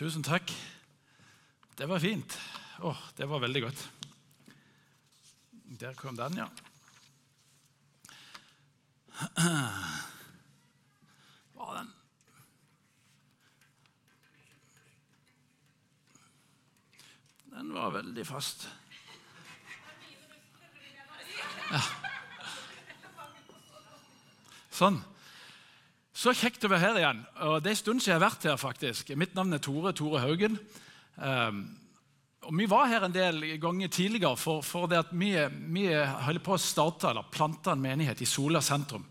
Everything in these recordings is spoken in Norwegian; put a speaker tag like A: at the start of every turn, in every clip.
A: Tusen takk. Det var fint. Åh, det var veldig godt. Der kom den, ja. Var den Den var veldig fast. Ja. Sånn. Så kjekt å være her igjen. Og Det er en stund siden jeg har vært her. faktisk. Mitt navn er Tore Tore Haugen. Um, og Vi var her en del ganger tidligere for, for det at vi, vi holder på å starte eller plante en menighet i Sola sentrum.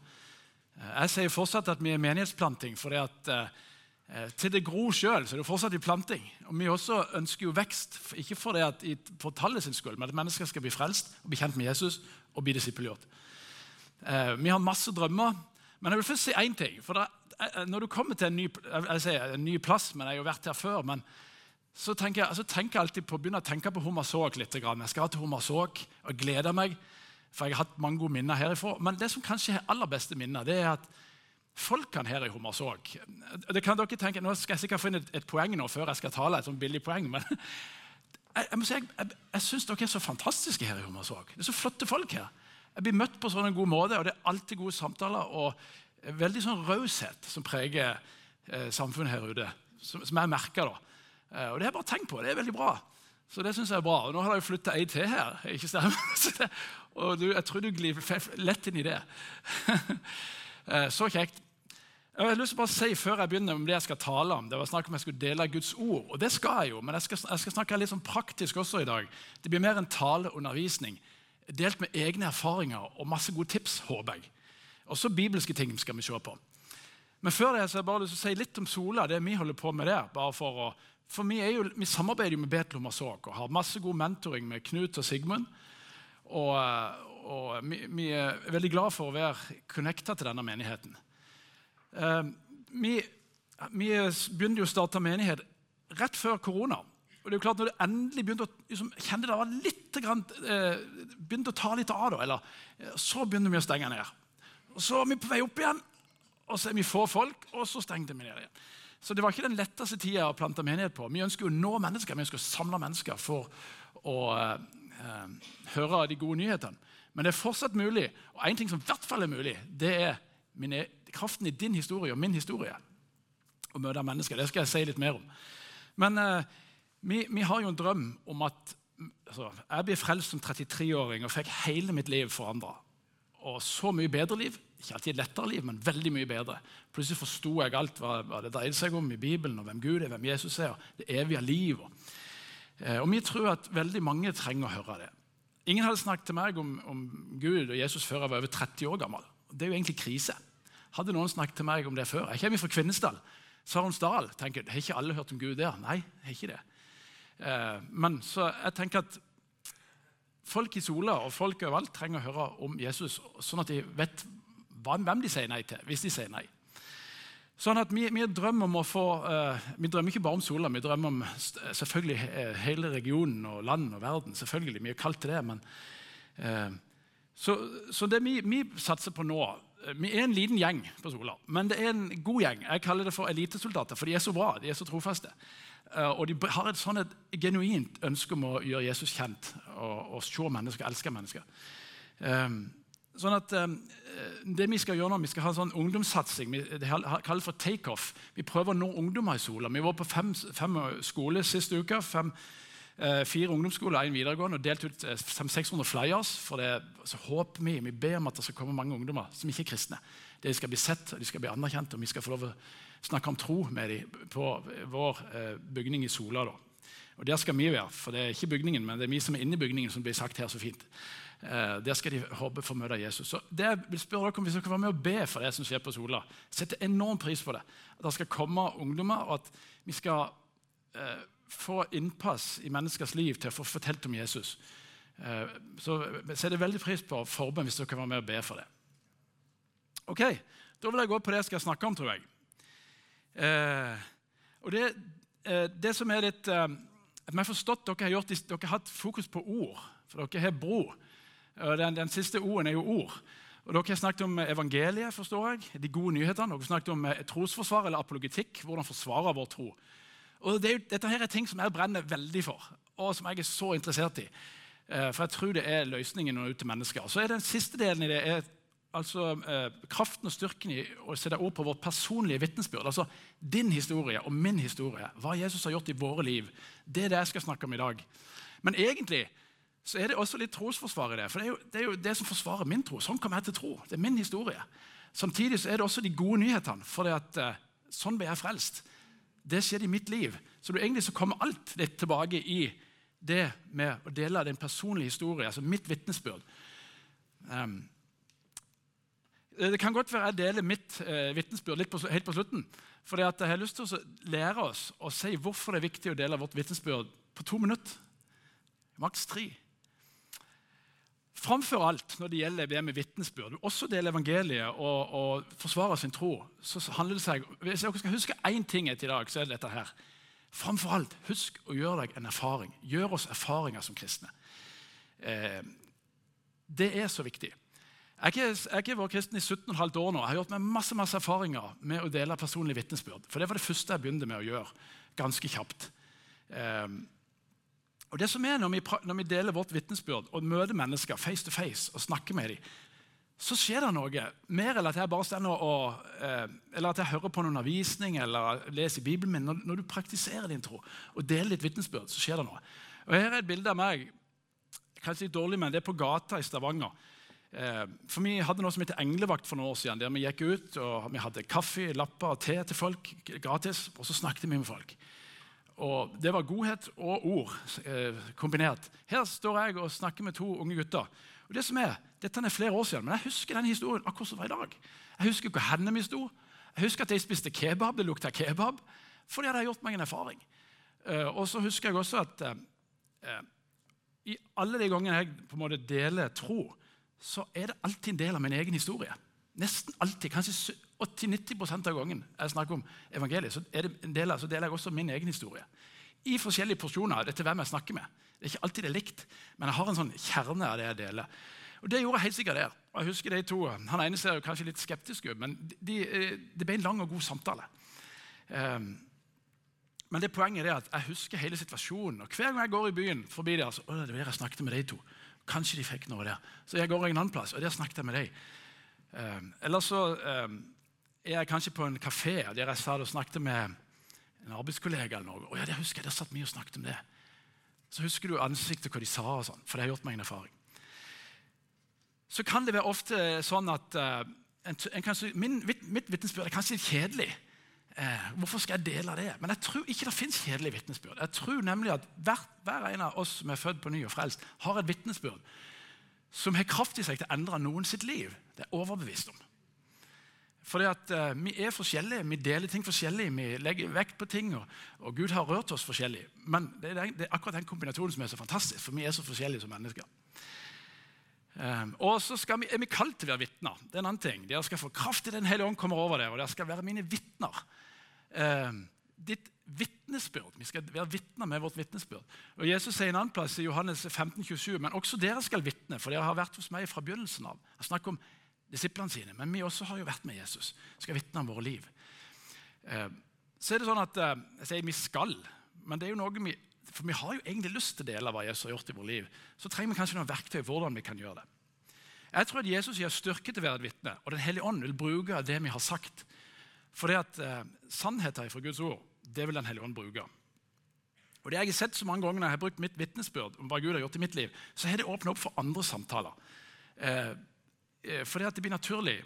A: Jeg sier fortsatt at vi er menighetsplanting, for det at eh, til det gror sjøl er det fortsatt i planting. Og Vi også ønsker jo vekst, ikke for, det at, for tallet sin skyld, men at mennesker skal bli frelst og bli kjent med Jesus og bli disippelgjort. Eh, vi har masse drømmer, men jeg vil først si én ting. for da, eh, Når du kommer til en ny, sier, en ny plass, men jeg har jo vært her før men så tenker jeg, så tenker jeg alltid på, begynner å tenke på Hommersåk litt. Jeg skal til Hommersåk og gleder meg, for jeg har hatt mange gode minner herifra. Men det som kanskje er aller beste minner, det er at folkene her i Hommersåk det kan dere tenke, Nå skal jeg sikkert finne et, et poeng nå før jeg skal tale, et sånn billig poeng, men jeg, jeg, si, jeg, jeg, syns dere er så fantastiske her i Hommersåk. Det er så flotte folk her. Jeg blir møtt på sånn en god måte, og det er alltid gode samtaler. og Veldig sånn raushet som preger eh, samfunnet her ute, som, som jeg merker. da. Eh, og Det har jeg bare tenkt på. Det er veldig bra. Så det synes jeg er bra. Og Nå har jeg jo flytta ei til her. ikke stemmer? og du, jeg tror du glir lett inn i det. Eh, så kjekt. Jeg har lyst til å bare si Før jeg begynner om det jeg skal tale om, det var snakk om jeg skulle dele Guds ord. Og det skal jeg jo, men jeg skal, jeg skal snakke litt sånn praktisk også i dag. Det blir mer en taleundervisning delt med egne erfaringer og masse gode tips, håper jeg. Også bibelske ting skal vi se på. Men før det så har jeg bare lyst til å si litt om Sola, det vi holder på med der. bare For, å, for vi, jo, vi, samarbeider jo med Betlehem Såk og har masse god mentoring med Knut og Sigmund. Og, og vi, vi, er veldig glad for å være connecta til denne menigheten. Uh, vi, vi begynte jo å starte menighet rett før korona. Og det er jo klart Når det endelig begynte å liksom, kjenne det var litt, eh, begynte å ta litt av, da, eller, eh, så begynner vi å stenge ned. Og Så er vi på vei opp igjen, og så er vi få folk, og så stengte vi ned igjen. Så det var ikke den letteste tida å plante menighet på. Vi ønsker å nå mennesker, vi ønsker å samle mennesker for å eh, høre de gode nyhetene. Men det er fortsatt mulig. Og en ting som i hvert fall er mulig, det er mine, kraften i din historie og min historie. Å møte mennesker. Det skal jeg si litt mer om. Men eh, vi, vi, har jo en drøm om at altså, Jeg ble frelst som 33-åring og fikk hele mitt liv forandra. Og så mye bedre liv. Ikke alltid lettere liv, men veldig mye bedre. Plutselig forsto jeg alt hva, hva, det dreide seg om i Bibelen, og hvem Gud er, hvem Jesus er, og det evige liv. Og, eh, og vi tror at veldig mange trenger å høre det. Ingen hadde snakket til meg om, om Gud og Jesus før jeg var over 30 år gammel. Det er jo egentlig krise. Hadde noen snakket til meg om det før? Jeg kommer fra Kvinesdal. Saronsdal. tenker, Har ikke alle hørt om Gud der? Nei, har ikke det. Eh, men så jeg tenker at folk i Sola og folk overalt trenger å høre om Jesus, sånn at de vet hvem de sier nei til hvis de sier nei. Sånn at Vi, vi drømmer om å få, uh, vi drømmer ikke bare om Sola, vi drømmer om selvfølgelig hele regionen og land og verden. selvfølgelig, Vi er kalt til det. men uh, så, så, det vi, vi, satser på nå Vi er en liten gjeng på Sola, men det er en god gjeng. Jeg kaller det for elitesoldater, for de er så bra, de er så trofaste. Eh, og de har et sånn et genuint ønske om å gjøre Jesus kjent og, og se mennesker, elske mennesker. Um, sånn at um, det Vi skal gjøre nå, vi skal ha en sånn ungdomssatsing. Det kalles for takeoff. Vi prøver å nå ungdommer i Sola. Vi var på fem, fem skoler sist uke. Fem, uh, fire ungdomsskoler én videregående og delte ut 500-600 flyers. For det, altså, håper vi, vi ber om at det skal komme mange ungdommer som ikke er kristne. De skal bli sett de skal bli anerkjent, og vi skal få lov å snakke om tro med dem på vår eh, bygning i Sola. Da. Og Der skal vi være, for det er ikke bygningen, men det er vi som er inne i bygningen. som blir sagt her så fint. Eh, der skal de håpe for å møte Jesus. Så det jeg vil spørre dere om Hvis dere kan være med og be for det som skjer på Sola, setter enorm pris på det. At det skal komme ungdommer, og at vi skal eh, få innpass i menneskers liv til å få fortalt om Jesus. Eh, så setter jeg veldig pris på forbønn hvis dere kan være med og be for det. Ok, Da vil jeg gå på det jeg skal snakke om, tror jeg. Eh, og det, eh, det, som er litt eh, Vi har forstått dere har, gjort, dere har hatt fokus på ord, for dere har bro. Den, den siste O-en er jo ord. Og Dere har snakket om evangeliet, forstår jeg, de gode nyhetene. Dere har snakket om trosforsvar eller apologetikk, hvordan forsvare vår tro. Og det Dette her er ting som jeg brenner veldig for, og som jeg er så interessert i. Eh, for jeg tror det er løsningen ut til mennesker. Så er Den siste delen i det er altså eh, kraften og styrken i å sette ord på vårt personlige vitnesbyrd. Altså din historie og min historie. Hva Jesus har gjort i våre liv. Det er det jeg skal snakke om i dag. Men egentlig så er det også litt trosforsvar i det. For det er, jo, det er jo det som forsvarer min tro. Sånn kommer jeg til tro. Det er min historie. Samtidig så er det også de gode nyhetene. For det at, eh, sånn ble jeg frelst. Det skjedde i mitt liv. Så egentlig så kommer alt litt tilbake i det med å dele din personlige historie, altså mitt vitnesbyrd. Um, det kan godt være jeg deler mitt eh, vitnesbyrd på, helt på slutten. For jeg har lyst til å lære oss å si hvorfor det er viktig å dele vårt vitnesbyrd på to minutter. Maks tre. Framfor alt når det gjelder det med vitnesbyrd, også dele evangeliet og, og, forsvare sin tro, så handler det seg Hvis dere skal huske én ting etter i dag, så er det dette her. Framfor alt, husk å gjøre deg en erfaring. Gjør oss erfaringer som kristne. Eh, det er så viktig. Jeg har ikke vært kristen i 17,5 år nå. Jeg har gjort meg masse, masse erfaringer med å dele personlig vitnesbyrd. For det var det første jeg begynte med å gjøre. ganske kjapt. Eh, og det som er Når vi, når vi deler vårt vitnesbyrd og møter mennesker face to face og snakker med dem, så skjer det noe. Mer enn at jeg bare stender og, eh, eller at jeg hører på noen undervisning eller leser i Bibelen min. Når, når, du praktiserer din tro og deler ditt vitnesbyrd, så skjer det noe. Og Her er et bilde av meg. Kanskje litt dårlig, men det er på gata i Stavanger. Eh, for Vi hadde noe som heter Englevakt for noen år siden. der Vi gikk ut og vi hadde kaffe, lapper og te til folk gratis. Og så snakket vi med folk. Og Det var godhet og ord eh, kombinert. Her står jeg og snakker med to unge gutter. Og det som er, Dette er flere år siden, men jeg husker den historien akkurat som var i dag. Jeg husker hvor hendene mine sto. Jeg husker at jeg spiste kebab. Det lukta kebab. Fordi jeg hadde gjort meg en erfaring. Eh, og så husker jeg også at eh, i alle de gangene jeg på en måte deler tro, så er det alltid en del av min egen historie. Nesten alltid. Kanskje 80-90 av gangen jeg snakker om evangeliet, så, er det del, så deler jeg også min egen historie. I forskjellige porsjoner etter hvem jeg snakker med. Det er ikke alltid det er likt, men jeg har en sånn kjerne av det jeg deler. Og Det gjorde jeg helt sikkert der. Og jeg husker de to, Han ene ser jo kanskje litt skeptisk ut, men de, eh, det ble en lang og god samtale. Um, men det poenget er at jeg husker hele situasjonen. og Hver gang jeg går i byen forbi der, så, å, det var jeg snakket med de to. Kanskje de fikk noe der. Så jeg går en annen plass, og der snakket jeg med dem. Um, eller så um, er jeg kanskje på en kafé der jeg satt og snakket med en arbeidskollega. eller noe. Og ja, det husker jeg, Der satt mye og snakket om det. Så husker du ansiktet, hva de sa, og sånn, for det har gjort meg en erfaring. Så kan det være ofte sånn at uh, en, en kanskje, min, Mitt vitnesbyrd er kanskje litt kjedelig. Eh, hvorfor skal jeg dele det? Men jeg tror ikke det fins kjedelig vitnesbyrd. Jeg tror nemlig at hver, hver, en av oss som er født på ny og frelst, har et vitnesbyrd som har kraft i seg til å endre noen sitt liv. Det er overbevist om. Fordi at uh, Vi er forskjellige, vi deler ting forskjellig, vi legger vekt på ting. Og, og Gud har rørt oss forskjellig. Men det er, det er, akkurat den kombinasjonen som er så fantastisk, for vi er så forskjellige som mennesker. Um, og så vi, er vi kalt til å være vitner. Det er en annen ting. Dere skal få kraft i Den hellige ånd kommer over dere, og dere skal være mine vitner. Um, ditt vitnesbyrd. Vi skal være vitner med vårt vitnesbyrd. Og Jesus sier en annen plass i Johannes 15, 27, men også dere skal vitne, for dere har vært hos meg fra begynnelsen av. Han snakker om disiplene sine, men vi også har jo vært med Jesus. skal vitne om våre liv. Eh, så er det sånn at eh, Jeg sier vi skal, men det er jo noe vi, for vi har jo egentlig lyst til å dele hva Jesus har gjort i vårt liv. Så trenger vi kanskje noen verktøy hvordan vi kan gjøre det. Jeg tror at Jesus gir styrke til å være et vitne, og Den hellige ånd vil bruke det vi har sagt. For det at eh, sannheten fra Guds ord det vil Den hellige ånd bruke. Og det jeg har sett så mange ganger når jeg har brukt mitt vitnesbyrd om hva Gud har gjort i mitt liv, så har det åpnet opp for andre samtaler. Eh, fordi at det blir naturlig.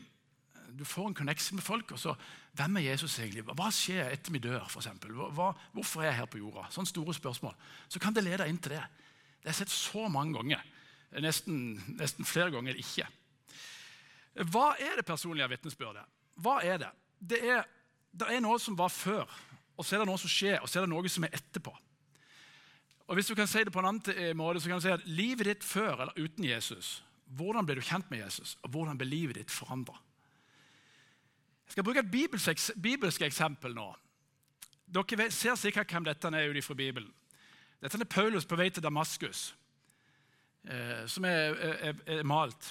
A: Du får en connection med folk. og så, Hvem er Jesus egentlig? Hva skjer etter vi dør? For eksempel? hva, hvorfor er jeg her på jorda? Sånne store spørsmål. Så kan det lede inn til det. Det har jeg sett så mange ganger. Nesten, nesten flere ganger ikke. Hva er det personlige vitnesbyrdet? Hva er det? Det er, det er noe som var før, og så er det noe som skjer, og så er det noe som er etterpå. Og hvis du kan si det på en annen eh, måte, så kan du si at Livet ditt før eller uten Jesus, hvordan ble du kjent med Jesus, og hvordan ble livet ditt forandra? Jeg skal bruke et bibelsk, eksempel nå. Dere ser sikkert hvem dette er ut fra Bibelen. Dette er Paulus på vei til Damaskus, eh, som er, er, er, malt.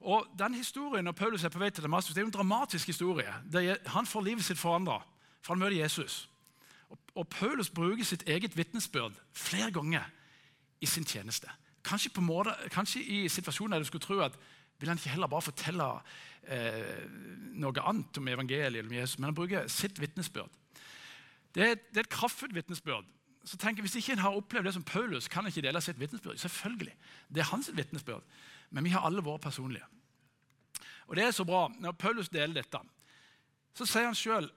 A: Og den historien når Paulus er på vei til Damaskus, det er jo en dramatisk historie. Han får livet sitt forandra, for han møter Jesus. Og, og Paulus bruker sitt eget vitnesbyrd flere ganger i sin tjeneste. Kanskje, måte, kanskje i situasjoner der du skulle tro at vil han ikke heller bare fortelle eh, noe annet om evangeliet om Jesus, men han bruker sitt vitnesbyrd. Det, det, er et kraftfullt vitnesbyrd. Så tenk, Hvis ikke en har opplevd det som Paulus, kan en ikke dele sitt vitnesbyrd. Selvfølgelig. Det er hans vitnesbyrd. Men vi har alle våre personlige. Og det er så bra. Når Paulus deler dette, så sier han sjøl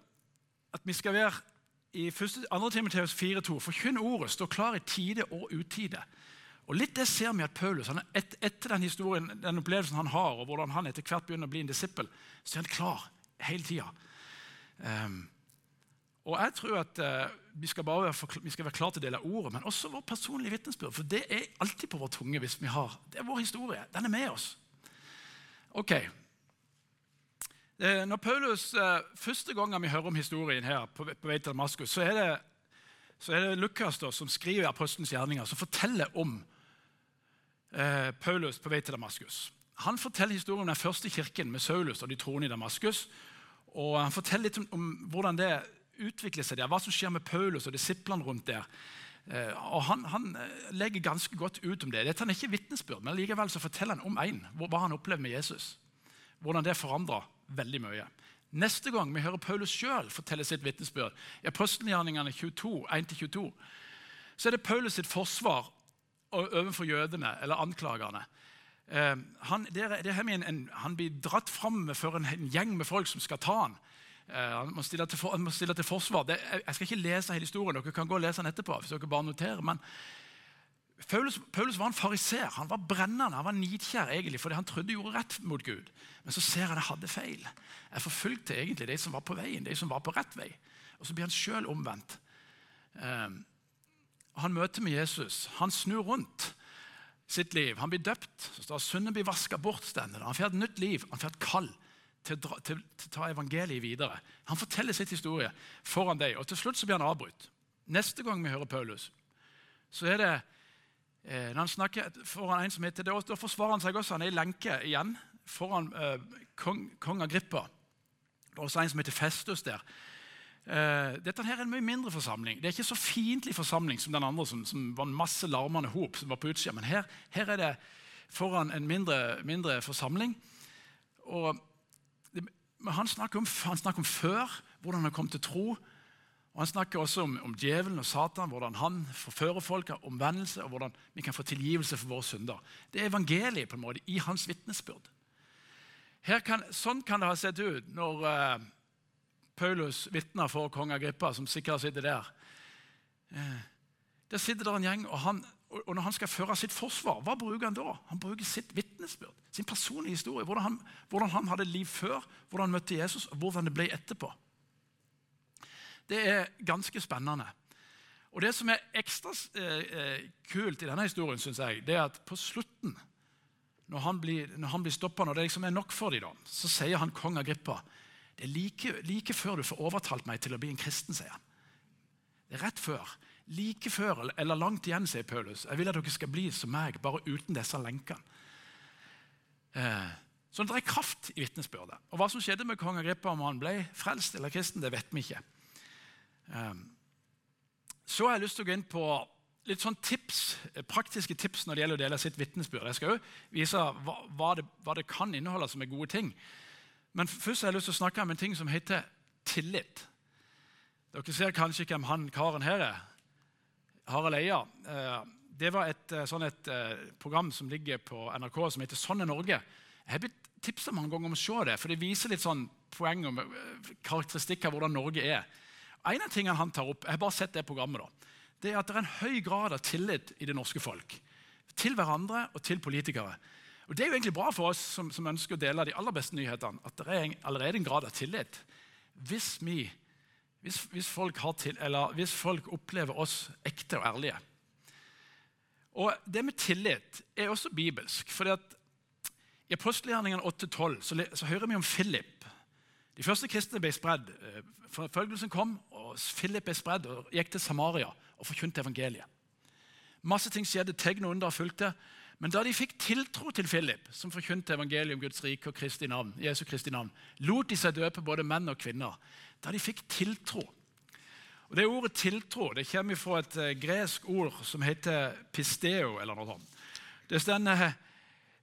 A: at vi skal være i 2. Timoteus 4,2.: Forkynn ordet, stå klar i tide og utide. Og litt det ser vi at Paulus, han, et, Etter den historien, den opplevelsen han har, og hvordan han etter hvert begynner å bli en disippel, så er han klar hele tida. Um, ehm, og jeg tror at uh, vi, skal være, vi skal være klare til å dele ordet, men også vår personlige vitnesbyrd. For det er alltid på vår tunge hvis vi har Det er vår historie. Den er med oss. Ok. Eh, når Paulus, uh, Første gangen vi hører om historien her på, på vei til Damaskus, så er det, så er det Lukas da, som skriver i Apostelens gjerninger, som forteller om uh, Paulus på vei til Damaskus. Han forteller historien om den første kirken med Saulus og de troende i Damaskus. Og Han forteller litt om, om hvordan det utvikler seg der, hva som skjer med Paulus og disiplene rundt der. Eh, og han, han, eh, legger ganske godt ut om det. Dette er ikke vitnesbyrd, men likevel så forteller han om én, hva han opplevde med Jesus. Hvordan det forandra veldig mye. Neste gang vi hører Paulus sjøl fortelle sitt vitnesbyrd, i apostelgjerningene 1-22, så er det Paulus sitt forsvar overfor jødene, eller anklagerne. Eh, han, det er, det er en, han, blir dratt fram for en, en gjeng med folk som skal ta han. Eh, han må stille til, for, må stille til forsvar. Det, jeg skal ikke lese hele historien, dere kan gå og lese den etterpå. hvis dere bare noterer, men Paulus, Paulus var en fariser. Han var brennende, han var nidkjær egentlig, fordi han trodde gjorde rett mot Gud. Men så ser han at jeg hadde feil. Jeg forfulgte egentlig de som var på veien, de som var på rett vei. Og så blir han sjøl omvendt. Um, han møter med Jesus. Han snur rundt sitt liv. Han blir døpt. så står Synden blir vaska bort. Han får et nytt liv. Han får et kall til å, ta evangeliet videre. Han forteller sitt historie foran deg, og til slutt så blir han avbrutt. Neste gang vi hører Paulus, så er det eh, når han snakker foran en som heter, Da, da forsvarer han seg også. Han er i lenke igjen foran eh, kong, kong Agrippa. Det er også en som heter Festus der. Uh, dette her er en mye mindre forsamling. Det er ikke så fiendtlig forsamling som den andre, som, som var en masse larmende hop som var på utsida. Men her, her, er det foran en mindre, mindre forsamling. Og det, han snakker, om, han snakker om før, hvordan han kom til tro. Og Han snakker også om, om djevelen og Satan, hvordan han forfører folk, av omvendelse, og hvordan vi kan få tilgivelse for våre synder. Det er evangeliet på en måte, i hans vitnesbyrd. Kan, sånn kan det ha sett ut når uh, Paulus vitner for kong Agrippa, som sikkert sitter der. Uh, der sitter der en gjeng, og han og når han skal føre sitt forsvar, hva bruker han da? Han bruker sitt vitnesbyrd, sin personlige historie. Hvordan han, hvordan han, hadde liv før, hvordan han møtte Jesus, og hvordan det ble etterpå. Det er ganske spennende. Og Det som er ekstra eh, eh kult i denne historien, synes jeg, det er at på slutten, når han blir, når blir stoppa, når det liksom er nok for dem, så sier han kong Agrippa det er like, like før du får overtalt meg til å bli en kristen, sier han. Det er rett før. Like før, eller langt igjen, sier Paulus. Jeg vil at dere skal bli som meg, bare uten disse lenkene. Eh, så det er kraft i vitnesbyrdet. Og Hva som skjedde med kong Agrippa, om han ble frelst eller kristen, det vet vi ikke. Eh, så har jeg lyst til å gå inn på litt sånn tips, praktiske tips når det gjelder å dele sitt vitnesbyrd. Jeg skal jo vise hva, hva, det, hva, det, kan inneholde som er gode ting. Men først har jeg lyst til å snakke om en ting som heter tillit. Dere ser kanskje hvem han karen her er. Harald Eia. Eh, det var et, eh, sånn et eh, program som ligger på NRK som heter Sånn er Norge. Jeg har blitt tipsa mange ganger om å se det, for det viser litt sånn poeng og karakteristikker av hvordan Norge er. En av tingene han tar opp, jeg har bare sett det programmet da, det er at det er en høy grad av tillit i det norske folk. Til hverandre og til politikere. Og Det er jo egentlig bra for oss som, som ønsker å dele de aller beste nyhetene, at det er allerede en grad av tillit. Hvis vi hvis, hvis, folk til, hvis, folk opplever oss ekte og ærlige. Og Det med tillit er også bibelsk. fordi at I apostelgjerningene 8-12 så, så, hører vi om Philip. De første kristne ble spredd. Eh, forfølgelsen kom, og Philip ble spredd og gikk til Samaria og forkynte evangeliet. Masse ting skjedde, tegn og under fulgte. Men da de fikk tiltro til Philip, som forkynte evangeliet om Guds rike og Kristi navn, Jesu Kristi navn, lot de seg døpe både menn og kvinner. Da de fikk tiltro. Og Det Ordet tiltro det kommer fra et uh, gresk ord som heter pisteo. eller noe sånt. Det står uh,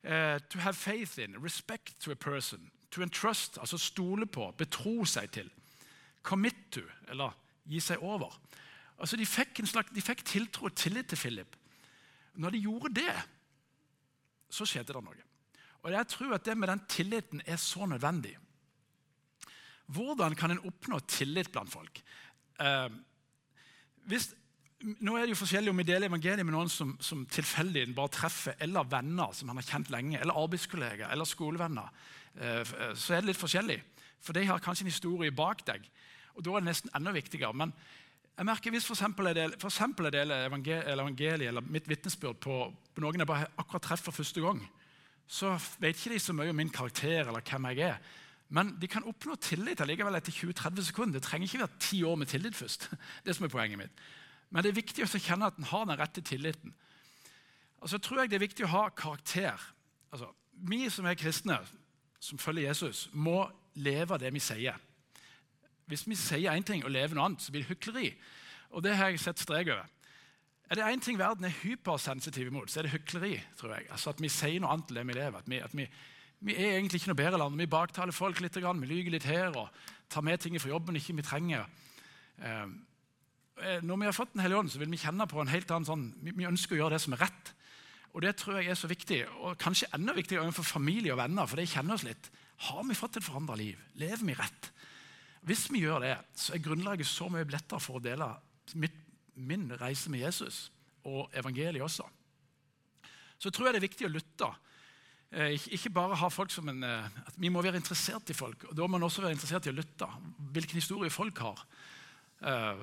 A: uh, to have faith in, respect to a person, to entrust, altså stole på, betro seg til. Commit to, eller gi seg over. Altså De fikk, slags, de fikk tiltro og tillit til Philip. Når de gjorde det, så skjedde det noe. Og jeg tror at det med den tilliten er så nødvendig. Hvordan kan en oppnå tillit blant folk? Eh, hvis, nå er det jo forskjellig om vi deler evangeliet med noen som, som tilfeldig bare treffer, eller venner som han har kjent lenge, eller arbeidskollegaer eller skolevenner. Eh, så er det litt forskjellig. For de har kanskje en historie bak deg. Og Da er det nesten enda viktigere. Men jeg merker Hvis f.eks. jeg deler, deler evangeliet, evangeliet eller mitt vitnesbyrd på, på, noen jeg bare akkurat treffer første gang, så vet ikke de så mye om min karakter eller hvem jeg er. Men de kan oppnå tillit allikevel etter 20-30 sekunder. Det trenger ikke være ti år med tillit først. det som er poenget mitt. Men det er viktig å kjenne at en har den rette tilliten. Og så tror jeg det er viktig å ha karakter. Altså, Vi som er kristne, som følger Jesus, må leve av det vi sier. Hvis vi sier én ting og lever noe annet, så blir det hykleri. Og det har jeg sett strek over. Er det én ting verden er hypersensitiv imot, så er det hykleri. tror jeg. Altså At vi sier noe annet enn det vi lever. At vi, at vi, vi er egentlig ikke noe bedre land. Vi baktaler folk litt, vi lyver litt her og tar med ting fra jobben ikke vi trenger. Ehm, eh, når vi har fått Den hellige ånd, så vil vi kjenne på en helt annen sånn, vi ønsker å gjøre det som er rett. Og Det tror jeg er så viktig, og kanskje enda viktigere for familie og venner. for de kjenner oss litt. Har vi fått et forandra liv? Lever vi rett? Hvis vi gjør det, så er grunnlaget så mye lettere for å dele mitt, min reise med Jesus og evangeliet også. Så tror jeg det er viktig å lytte. Eh, ikke bare ha folk som en, eh, at Vi må være interessert i folk. og Da må man også være interessert i å lytte. Hvilken historie folk har. Eh,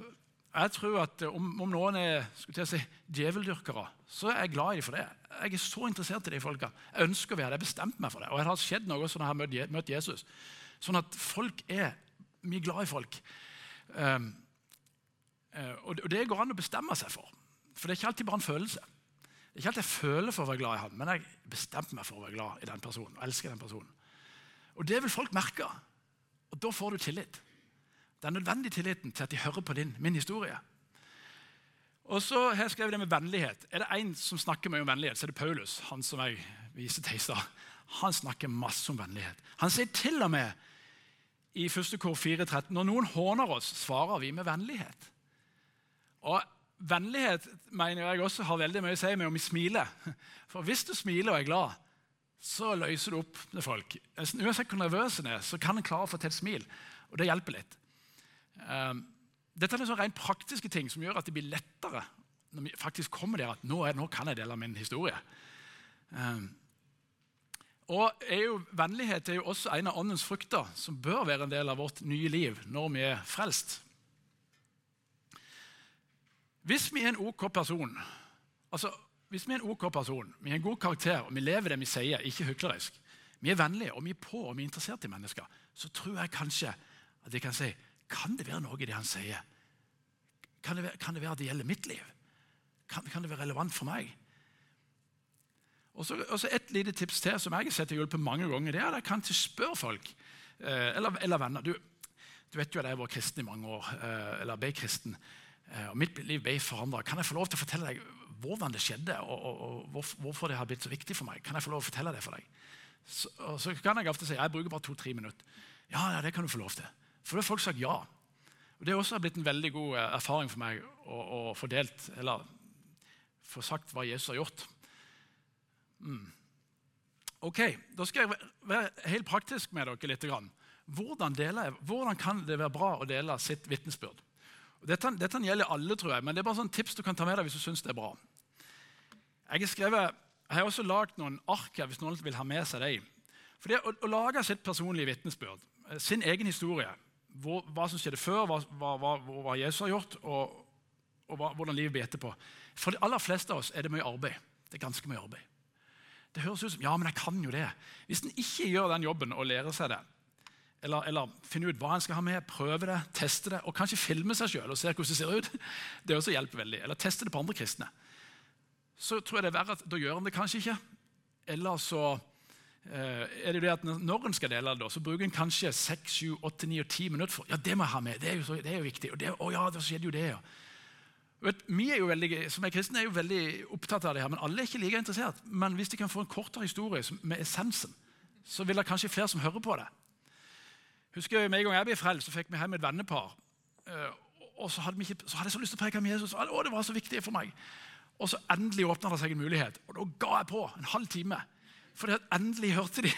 A: jeg tror at Om, om noen er skulle si, djeveldyrkere, så er jeg glad i dem for det. Jeg er så interessert i de folka. Jeg ønsker å være det. Jeg har bestemt meg for det. Og det har skjedd noe sånn jeg har møtt Jesus. Sånn at folk er vi er glad i folk. Um, og det går an å bestemme seg for. For det er ikke alltid bare en følelse. Det er ikke alltid jeg føler for å være glad i han, men jeg bestemte meg for å være glad i den personen. og elsker den personen. Og Det vil folk merke, og da får du tillit. Den nødvendige tilliten til at de hører på din, min historie. Og så har jeg skrevet det med vennlighet. Er det én som snakker mye om vennlighet, så er det Paulus. Han som jeg viser til i stad. Han snakker masse om vennlighet. Han sier til og med i 1. kor 4,13.: Når noen håner oss, svarer vi med vennlighet. Og Vennlighet mener jeg også har veldig mye å si med om vi smiler. For hvis du smiler og er glad, så løser du opp med folk. Uansett hvor nervøs en er, så kan en klare å få til et smil. Og det hjelper litt. Um, dette er sånn rent praktiske ting som gjør at det blir lettere når vi faktisk kommer der at nå, er, nå kan jeg dele min historie. Um, og er jo, Vennlighet er jo også en av åndens frukter som bør være en del av vårt nye liv når vi er frelst. Hvis vi er en OK person, altså hvis vi er en ok person, vi har en god karakter og vi lever det vi sier, ikke hyklerisk, vi er vennlige og vi er på og vi er interessert i mennesker, så tror jeg kanskje at jeg kan si kan det være noe i det han sier? Kan det være, kan det, være at det gjelder mitt liv? Kan, kan det være relevant for meg? Og så Et lite tips til som jeg har sett hjulpet mange ganger, det er at jeg kan spørre folk eh, eller, eller, venner du, du, vet jo at jeg har vært kristen i mange år, eh, eller ble kristen, eh, og mitt liv ble forandra. Kan jeg få lov til å fortelle deg hvordan det skjedde, og, og, og, hvorfor det har blitt så viktig for meg? Kan jeg få lov til å fortelle det for deg? Så, så kan jeg ofte si jeg bruker bare to-tre minutter. Ja, ja, det kan du få lov til. For da har folk sagt ja. Og Det har også blitt en veldig god erfaring for meg å, å få delt, eller få sagt hva Jesus har gjort. Mm. Ok, Da skal jeg være helt praktisk med dere. litt. Hvordan, jeg, hvordan kan det være bra å dele sitt vitnesbyrd? Dette, dette, gjelder alle, tror jeg, men det er bare sånn tips du kan ta med deg hvis du syns det er bra. Jeg skrevet, jeg har også lagd noen ark her, hvis noen vil ha med seg dem. For det å, å lage sitt personlige vitnesbyrd, eh, sin egen historie, hvor, hva som skjedde før, hva, hva, hva Jesus har gjort, og, og hvordan livet blir etterpå For de aller fleste av oss er det mye arbeid. Det er ganske mye arbeid. Det høres ut som ja, men jeg kan jo det. Hvis en ikke gjør den jobben og lærer seg det, eller, eller finner ut hva en skal ha med, prøve det, teste det, og kanskje filme seg sjøl og se hvordan det ser ut, det også hjelper veldig. Eller teste det på andre kristne. Så tror jeg det er verre at da gjør en det kanskje ikke. Eller så eh, er det det at når en skal dele det, så bruker en kanskje 6, 7, 8, 9 og 10 minutter for ja, det må jeg ha med. Det er jo, så, det er jo viktig. Og det, å ja, det skjedde jo det, ja. Vet, vi er jo veldig, som er kristne er jo veldig opptatt av det her, men alle er ikke like interessert. Men hvis de kan få en kortere historie med essensen, så vil det kanskje flere som hører på det. Husker jeg, Med en gang jeg ble frelst, så fikk vi hjem et vennepar. Eh, og så hadde, ikke, så hadde, jeg så lyst til å preke om Jesus. Å, det var så viktig for meg. Og så endelig åpna det seg en mulighet. Og da ga jeg på en halv time. For endelig hørte de.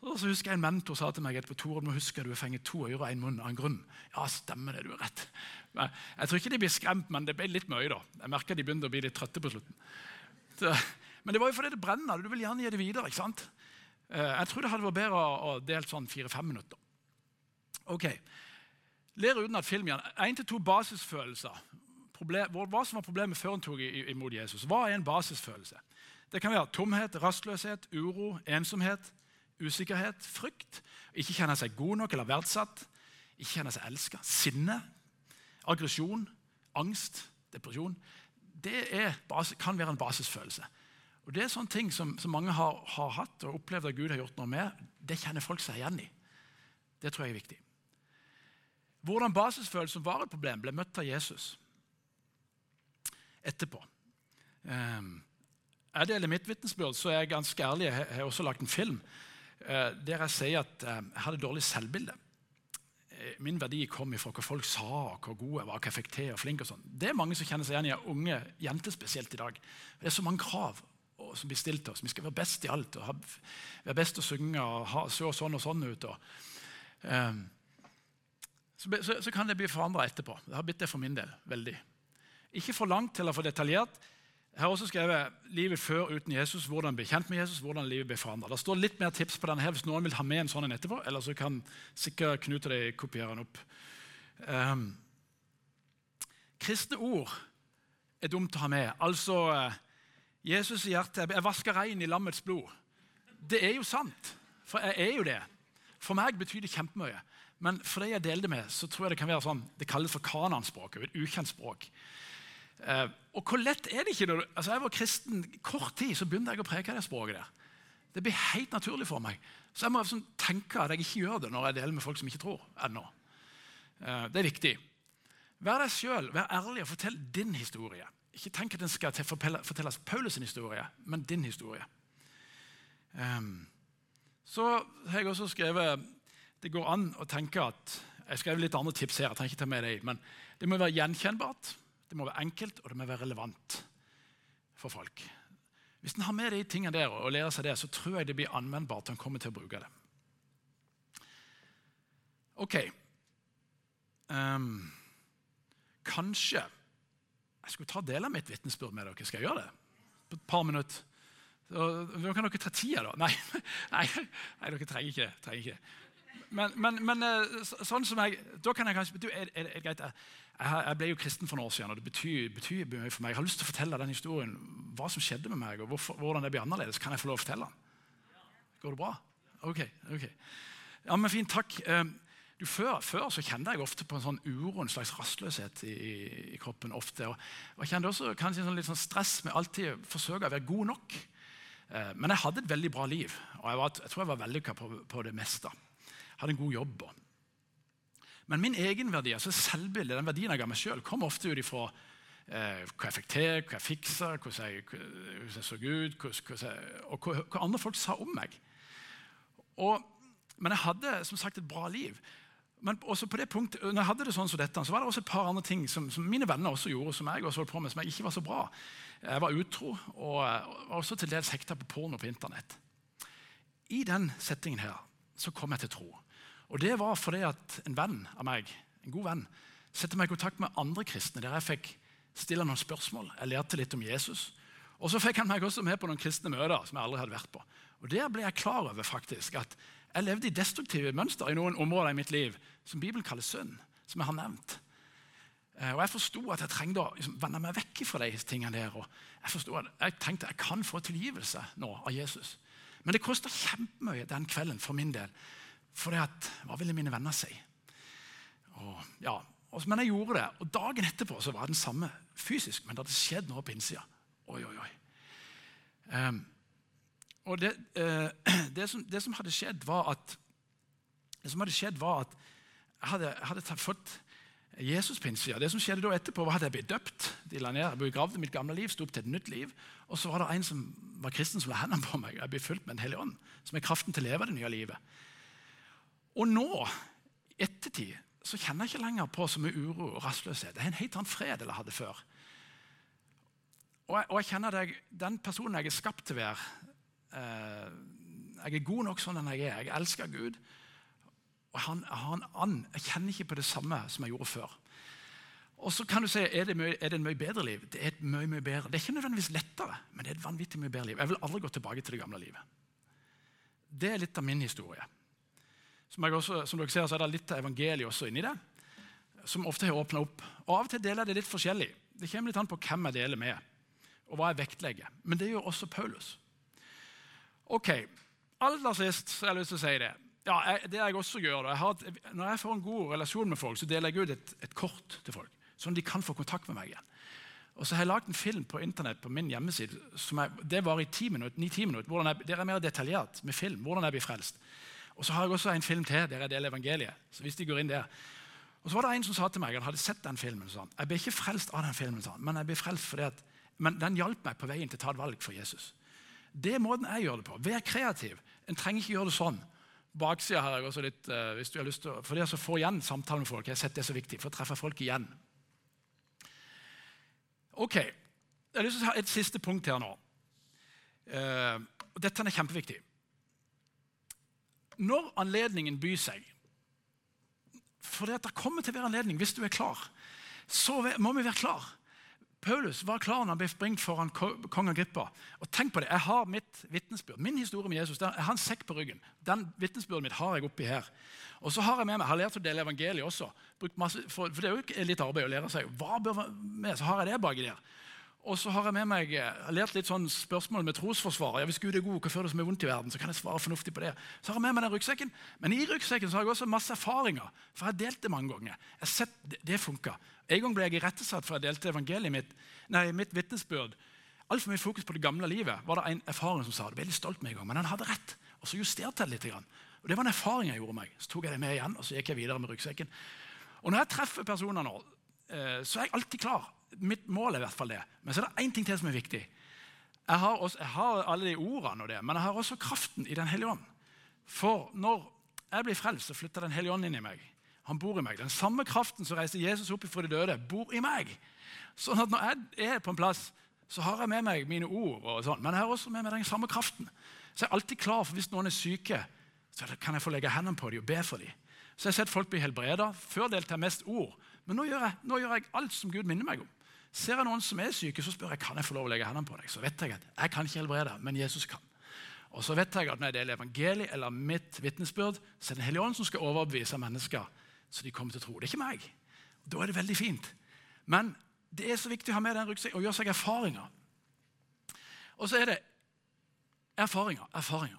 A: Og så husker jeg En mentor sa til meg etterpå Tore, må huske at du har fengt to ører og én munn av en grunn. Ja, stemmer det, du har rett. Jeg tror ikke de blir skremt, men det ble litt mye. da. Jeg merker de begynte å bli litt trøtte på slutten. Så, men det var jo fordi det brenner. Du vil gjerne gi det videre. ikke sant? Eh, jeg tror det hadde vært bedre å dele sånn fire-fem minutter. Ok, Ler uten at film igjen. Én til to basisfølelser. Problem, hva som var problemet før hun tok imot Jesus. Hva er en basisfølelse? Det kan være tomhet, rastløshet, uro, ensomhet, usikkerhet, frykt. Ikke kjenne seg god nok eller verdsatt. Ikke kjenne seg elska. Sinne, aggresjon, angst, depresjon. Det er, kan være en basisfølelse. Og Det er sånne ting som, som mange har, har, hatt og opplevd at Gud har gjort noe med. Det kjenner folk seg igjen i. Det tror jeg er viktig. Hvordan basisfølelsen var et problem, ble møtt av Jesus etterpå. Um, jeg deler mitt vitnesbyrd, så er jeg ganske ærlig. Jeg har også lagt en film uh, der jeg sier at uh, jeg hadde dårlig selvbilde. Uh, min verdi kom ifra hva folk sa, hvor god jeg var, hva jeg fikk til. og flink og sånn. Det er mange som kjenner seg igjen i unge jenter spesielt i dag. Det er så mange krav som blir stilt til oss. Vi skal være best i alt. og ha, være best til å synge og ha, se sånn og sånn ut. Og, um, så, så, så, kan det bli forandra etterpå. Det har blitt det for min del. veldig. Ikke for langt eller for detaljert. Jeg har også skrevet 'Livet før uten Jesus', hvordan bli kjent med Jesus, hvordan livet blir forandra. Det står litt mer tips på denne her hvis noen vil ha med en sånn en etterpå. Eller så kan sikkert Knut og de kopiere den opp. Um, kristne ord er dumt å ha med. Altså uh, Jesus i hjertet Jeg vasker rein i lammets blod. Det er jo sant, for jeg er jo det. For meg betyr det kjempemye. Men for de jeg deler det med, så tror jeg det kan være sånn, det kalles for kananspråk. Et ukjent språk. Eh, og hvor lett er det ikke? Når, du, altså jeg var kristen kort tid, så begynte jeg å preke det språket der. Det blir helt naturlig for meg. Så jeg må sånn, tenke at jeg ikke gjør det når jeg deler med folk som ikke tror ennå. Eh, det er viktig. Vær deg sjøl, vær ærlig og fortell din historie. Ikke tenk at den skal fortelles Paulus' historie, men din historie. Um, så har jeg også skrevet det går an å tenke at Jeg skrev litt andre tips her. jeg trenger ikke ta med det, men Det må være gjenkjennbart, det må være enkelt og det må være relevant for folk. Hvis en har med de tingene der og lærer seg det, så tror jeg det blir anvendbart en kommer til å bruke det. Ok. Um, kanskje jeg skulle ta del av mitt vitnesbyrd med dere. Skal jeg gjøre det? På et par minutter. Så, kan dere ta tida, da. Nei, nei, nei dere trenger ikke, ikke men, men, men, eh, sånn som jeg, da kan jeg kanskje, du, er, er, er greit, jeg, ble jo kristen for noen år siden, og det betyr, betyr, mye for meg. Jeg har lyst til å fortelle den historien, hva som skjedde med meg, og hvorfor, hvordan det blir annerledes. Kan jeg få lov å fortelle den? Går det bra? Ok. ok. Ja, men Fint, takk. Eh, du, før, før, så kjente jeg ofte på en sånn uro, en slags rastløshet i, i kroppen. ofte, og, og Jeg kjente også kanskje sånn litt sånn stress med alltid forsøke å være god nok. Eh, men jeg hadde et veldig bra liv, og jeg, var, jeg tror jeg var vellykka på, på det meste Jeg hadde en god jobb. Men min egenverdi, altså selvbildet, den verdien jeg ga meg sjøl, kom ofte ut ifra eh, hva jeg fikk til, hva jeg fiksa, hvordan jeg, hvordan jeg så ut, og hva, hva, andre folk sa om meg. Og, men jeg hadde som sagt et bra liv. Men også på det punktet, når jeg hadde det sånn som dette, så var det også et par andre ting som, som mine venner også gjorde, som jeg også holdt på med, som jeg ikke var så bra. Jeg var utro og var også til dels hekta på porno på Internett. I den settingen her så kom jeg til tro. Og Det var fordi at en venn av meg, en god venn satte meg i kontakt med andre kristne, der jeg fikk stille noen spørsmål. Jeg lærte litt om Jesus. Og så fikk han meg også med på noen kristne møter som jeg aldri hadde vært på. Og Der ble jeg klar over faktisk at jeg levde i destruktive mønster i noen områder i mitt liv som Bibelen kaller synd, som jeg har nevnt. Eh, og Jeg forsto at jeg trengte å liksom, vende meg vekk fra de tingene der. og Jeg at jeg tenkte jeg kan få tilgivelse nå av Jesus. Men det kosta kjempemye den kvelden for min del. For det at, hva ville mine venner si? Og, ja, men jeg gjorde det. Og dagen etterpå så var det den samme fysisk, men det hadde skjedd noe på innsida. Oi, oi, oi. Um, og det, uh, det, som, det, som, hadde skjedd, var at det som hadde skjedd var at jeg hadde, jeg hadde tatt, fått Jesus på innsida. Det som skjedde da etterpå, var at jeg ble døpt. De la ned, jeg ble gravd i mitt gamle liv, sto opp til et nytt liv. Og så var det en som var kristen, som la hendene på meg. Jeg ble fulgt med Den hellige ånd, som er kraften til å leve det nye livet. Og nå, ettertid, så kjenner jeg ikke lenger på så mye uro og rastløshet. Det er en helt annen fred enn jeg hadde før. Og jeg, og jeg kjenner at den personen jeg er skapt til å være eh, Jeg er god nok sånn enn jeg er. Jeg elsker Gud. Og han, han, han, Jeg kjenner ikke på det samme som jeg gjorde før. Og så kan du si, er det, mye, er det en mye bedre liv? Det er et mye, mye bedre. Det er ikke nødvendigvis lettere, men det er et vanvittig mye bedre liv. Jeg vil aldri gå tilbake til det gamle livet. Det er litt av min historie. Som, også, som dere ser, så er det litt av evangeliet også inni det, som ofte har åpna opp. Og Av og til deler jeg det litt forskjellig. Det kommer litt an på hvem jeg deler med, og hva jeg vektlegger. Men det gjør også Paulus. Ok, Aller sist så har jeg lyst til å si det. Ja, jeg, det jeg også gjør, jeg har, Når jeg får en god relasjon med folk, så deler jeg ut et, et kort til folk. Sånn at de kan få kontakt med meg igjen. Og så har jeg lagd en film på internett på min hjemmeside. Er, det var i 10 minutter, 9-10 minutter. Jeg, det er mer detaljert med film. hvordan jeg blir frelst. Og så har jeg også en film til der jeg deler evangeliet. så hvis de går inn der. Og så var det En som sa til meg, han hadde sett den filmen, sånn, jeg ble ikke frelst av den filmen, sånn, men jeg ble frelst fordi at, men den hjalp meg på veien til å ta et valg for Jesus. Det er måten jeg gjør det på. Vær kreativ. En trenger ikke gjøre det sånn. Baksida har jeg også litt, uh, hvis du har lyst til å, For det å få igjen samtale med folk jeg har sett det er så viktig, for å treffe folk igjen. Ok, Jeg har lyst til å ta et siste punkt her nå. Uh, dette er kjempeviktig. Når anledningen byr seg For det, det kommer til å være anledning hvis du er klar. Så må vi være klar. Paulus var klar når han ble springt foran kong Agrippa. Og tenk på det, Jeg har mitt vitnesbyrd, min historie med Jesus. Jeg har en sekk på ryggen. Den vitnesbyrdet mitt har jeg oppi her. Og så har jeg med meg, jeg har lært å dele evangeliet også. Masse, for, for, det er jo litt arbeid å lære seg. Hva bør med? Så har jeg det baki der. Og så har jeg med meg, jeg lært litt sånn spørsmål med trosforsvaret. Ja, hvis Gud er god, hva føler det som er vondt i verden? Så kan jeg svare fornuftig på det. Så har jeg med meg den ryggsekken. Men i ryggsekken så har jeg også masse erfaringer. For jeg har delt det mange ganger. Jeg har sett det, det funka. En gang ble jeg irettesatt for jeg delte evangeliet mitt, nei, mitt vitnesbyrd. Altfor mye fokus på det gamle livet. var det en erfaring som sa det. Veldig stolt med en gang, Men han hadde rett. Og så justerte jeg det litt. Og Det var en erfaring jeg gjorde meg. Så tok jeg det med igjen, og så gikk jeg videre med ryggsekken. Og når jeg treffer personer nå, eh, så er jeg alltid klar mitt mål er i hvert fall det. Men så er det én ting til som er viktig. Jeg har, også, jeg har alle de ordene, og det, men jeg har også kraften i Den hellige ånd. For når jeg blir frelst, så flytter Den hellige ånd inn i meg. Han bor i meg. Den samme kraften som reiser Jesus opp fra de døde, bor i meg. Sånn at når jeg er på en plass, så har jeg med meg mine ord, og sånn, men jeg har også med meg den samme kraften. Så jeg er alltid klar for hvis noen er syke, så kan jeg få legge hendene på dem og be for dem. Så jeg har sett folk bli helbreda. Før delte jeg mest ord, men nå gjør, jeg, nå gjør jeg alt som Gud minner meg om. Ser jeg noen som er syke, så spør jeg kan jeg få lov å legge hendene på deg. Så vet jeg at jeg kan ikke helbrede, men Jesus kan. Og så vet jeg at når jeg deler evangeliet eller mitt vitnesbyrd, så er det Den hellige ånd som skal overbevise mennesker så de kommer til å tro. Det er ikke meg. Da er det veldig fint. Men det er så viktig å ha med den ryggsekken og gjøre seg erfaringer. Og så er det erfaringer. erfaringer.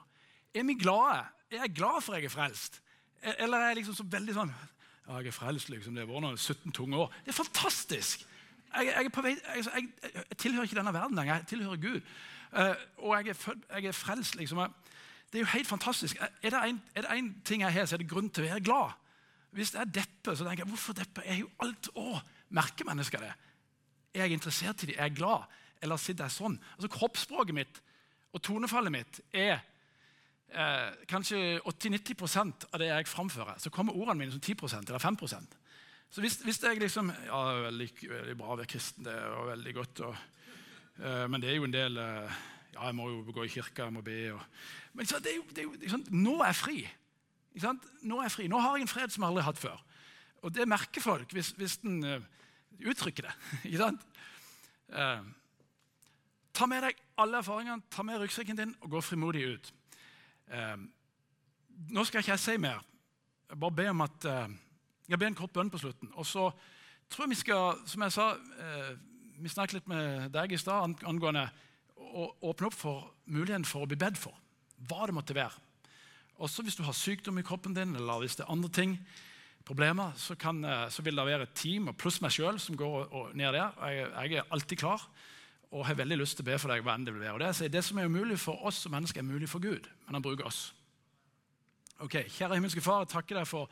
A: Er vi glade? Er jeg glad for at jeg er frelst? Eller er jeg liksom så veldig sånn ja, jeg er frelst, liksom. Det har vært 17 tunge år. Det er fantastisk! Jeg, jeg, vei, jeg, jeg, tilhører ikke denne verden lenger. Jeg tilhører Gud. Uh, og jeg er, fød, jeg er frelst. liksom. Det er jo helt fantastisk. Er det én ting jeg har, så er det grunn til å være glad. Hvis jeg depper, så tenker jeg hvorfor depper? Jeg er jo alt Å, merker mennesker det? Er jeg interessert i det? Er jeg glad? Eller sitter jeg sånn? Altså Kroppsspråket mitt og tonefallet mitt er eh, kanskje 80-90% av det jeg framfører. Så kommer ordene mine som 10% eller 5 så hvis, hvis jeg liksom Ja, det er veldig, veldig bra å være kristen, det er veldig godt. Og, uh, men det er jo en del uh, Ja, jeg må jo gå i kirka, jeg må be. Og, men så, det er jo, det er jo Nå er jeg fri. Nå er jeg fri. Nå har jeg en fred som jeg aldri har hatt før. Og det merker folk hvis, hvis den uh, uttrykker det. ikke sant? ta med deg alle erfaringene, ta med ryggsekken din og gå frimodig ut. nå skal ikke jeg si mer. Jeg bare be om at jeg ber en kort bønn på slutten. Og så tror jeg vi skal, som jeg sa eh, Vi snakket litt med deg i stad angående å åpne opp for muligheten for å bli bedt for. Hva det måtte være. Også hvis du har sykdom i kroppen din, eller hvis det er andre ting, problemer, så, kan, eh, så vil det være et team pluss meg sjøl som går og, og ned der. Jeg, jeg, er alltid klar. og har veldig lyst til å be for deg. hva enn Det vil være. Og det, det som er umulig for oss som mennesker, er mulig for Gud, men han bruker oss. Ok, Kjære himmelske Far, jeg takker deg for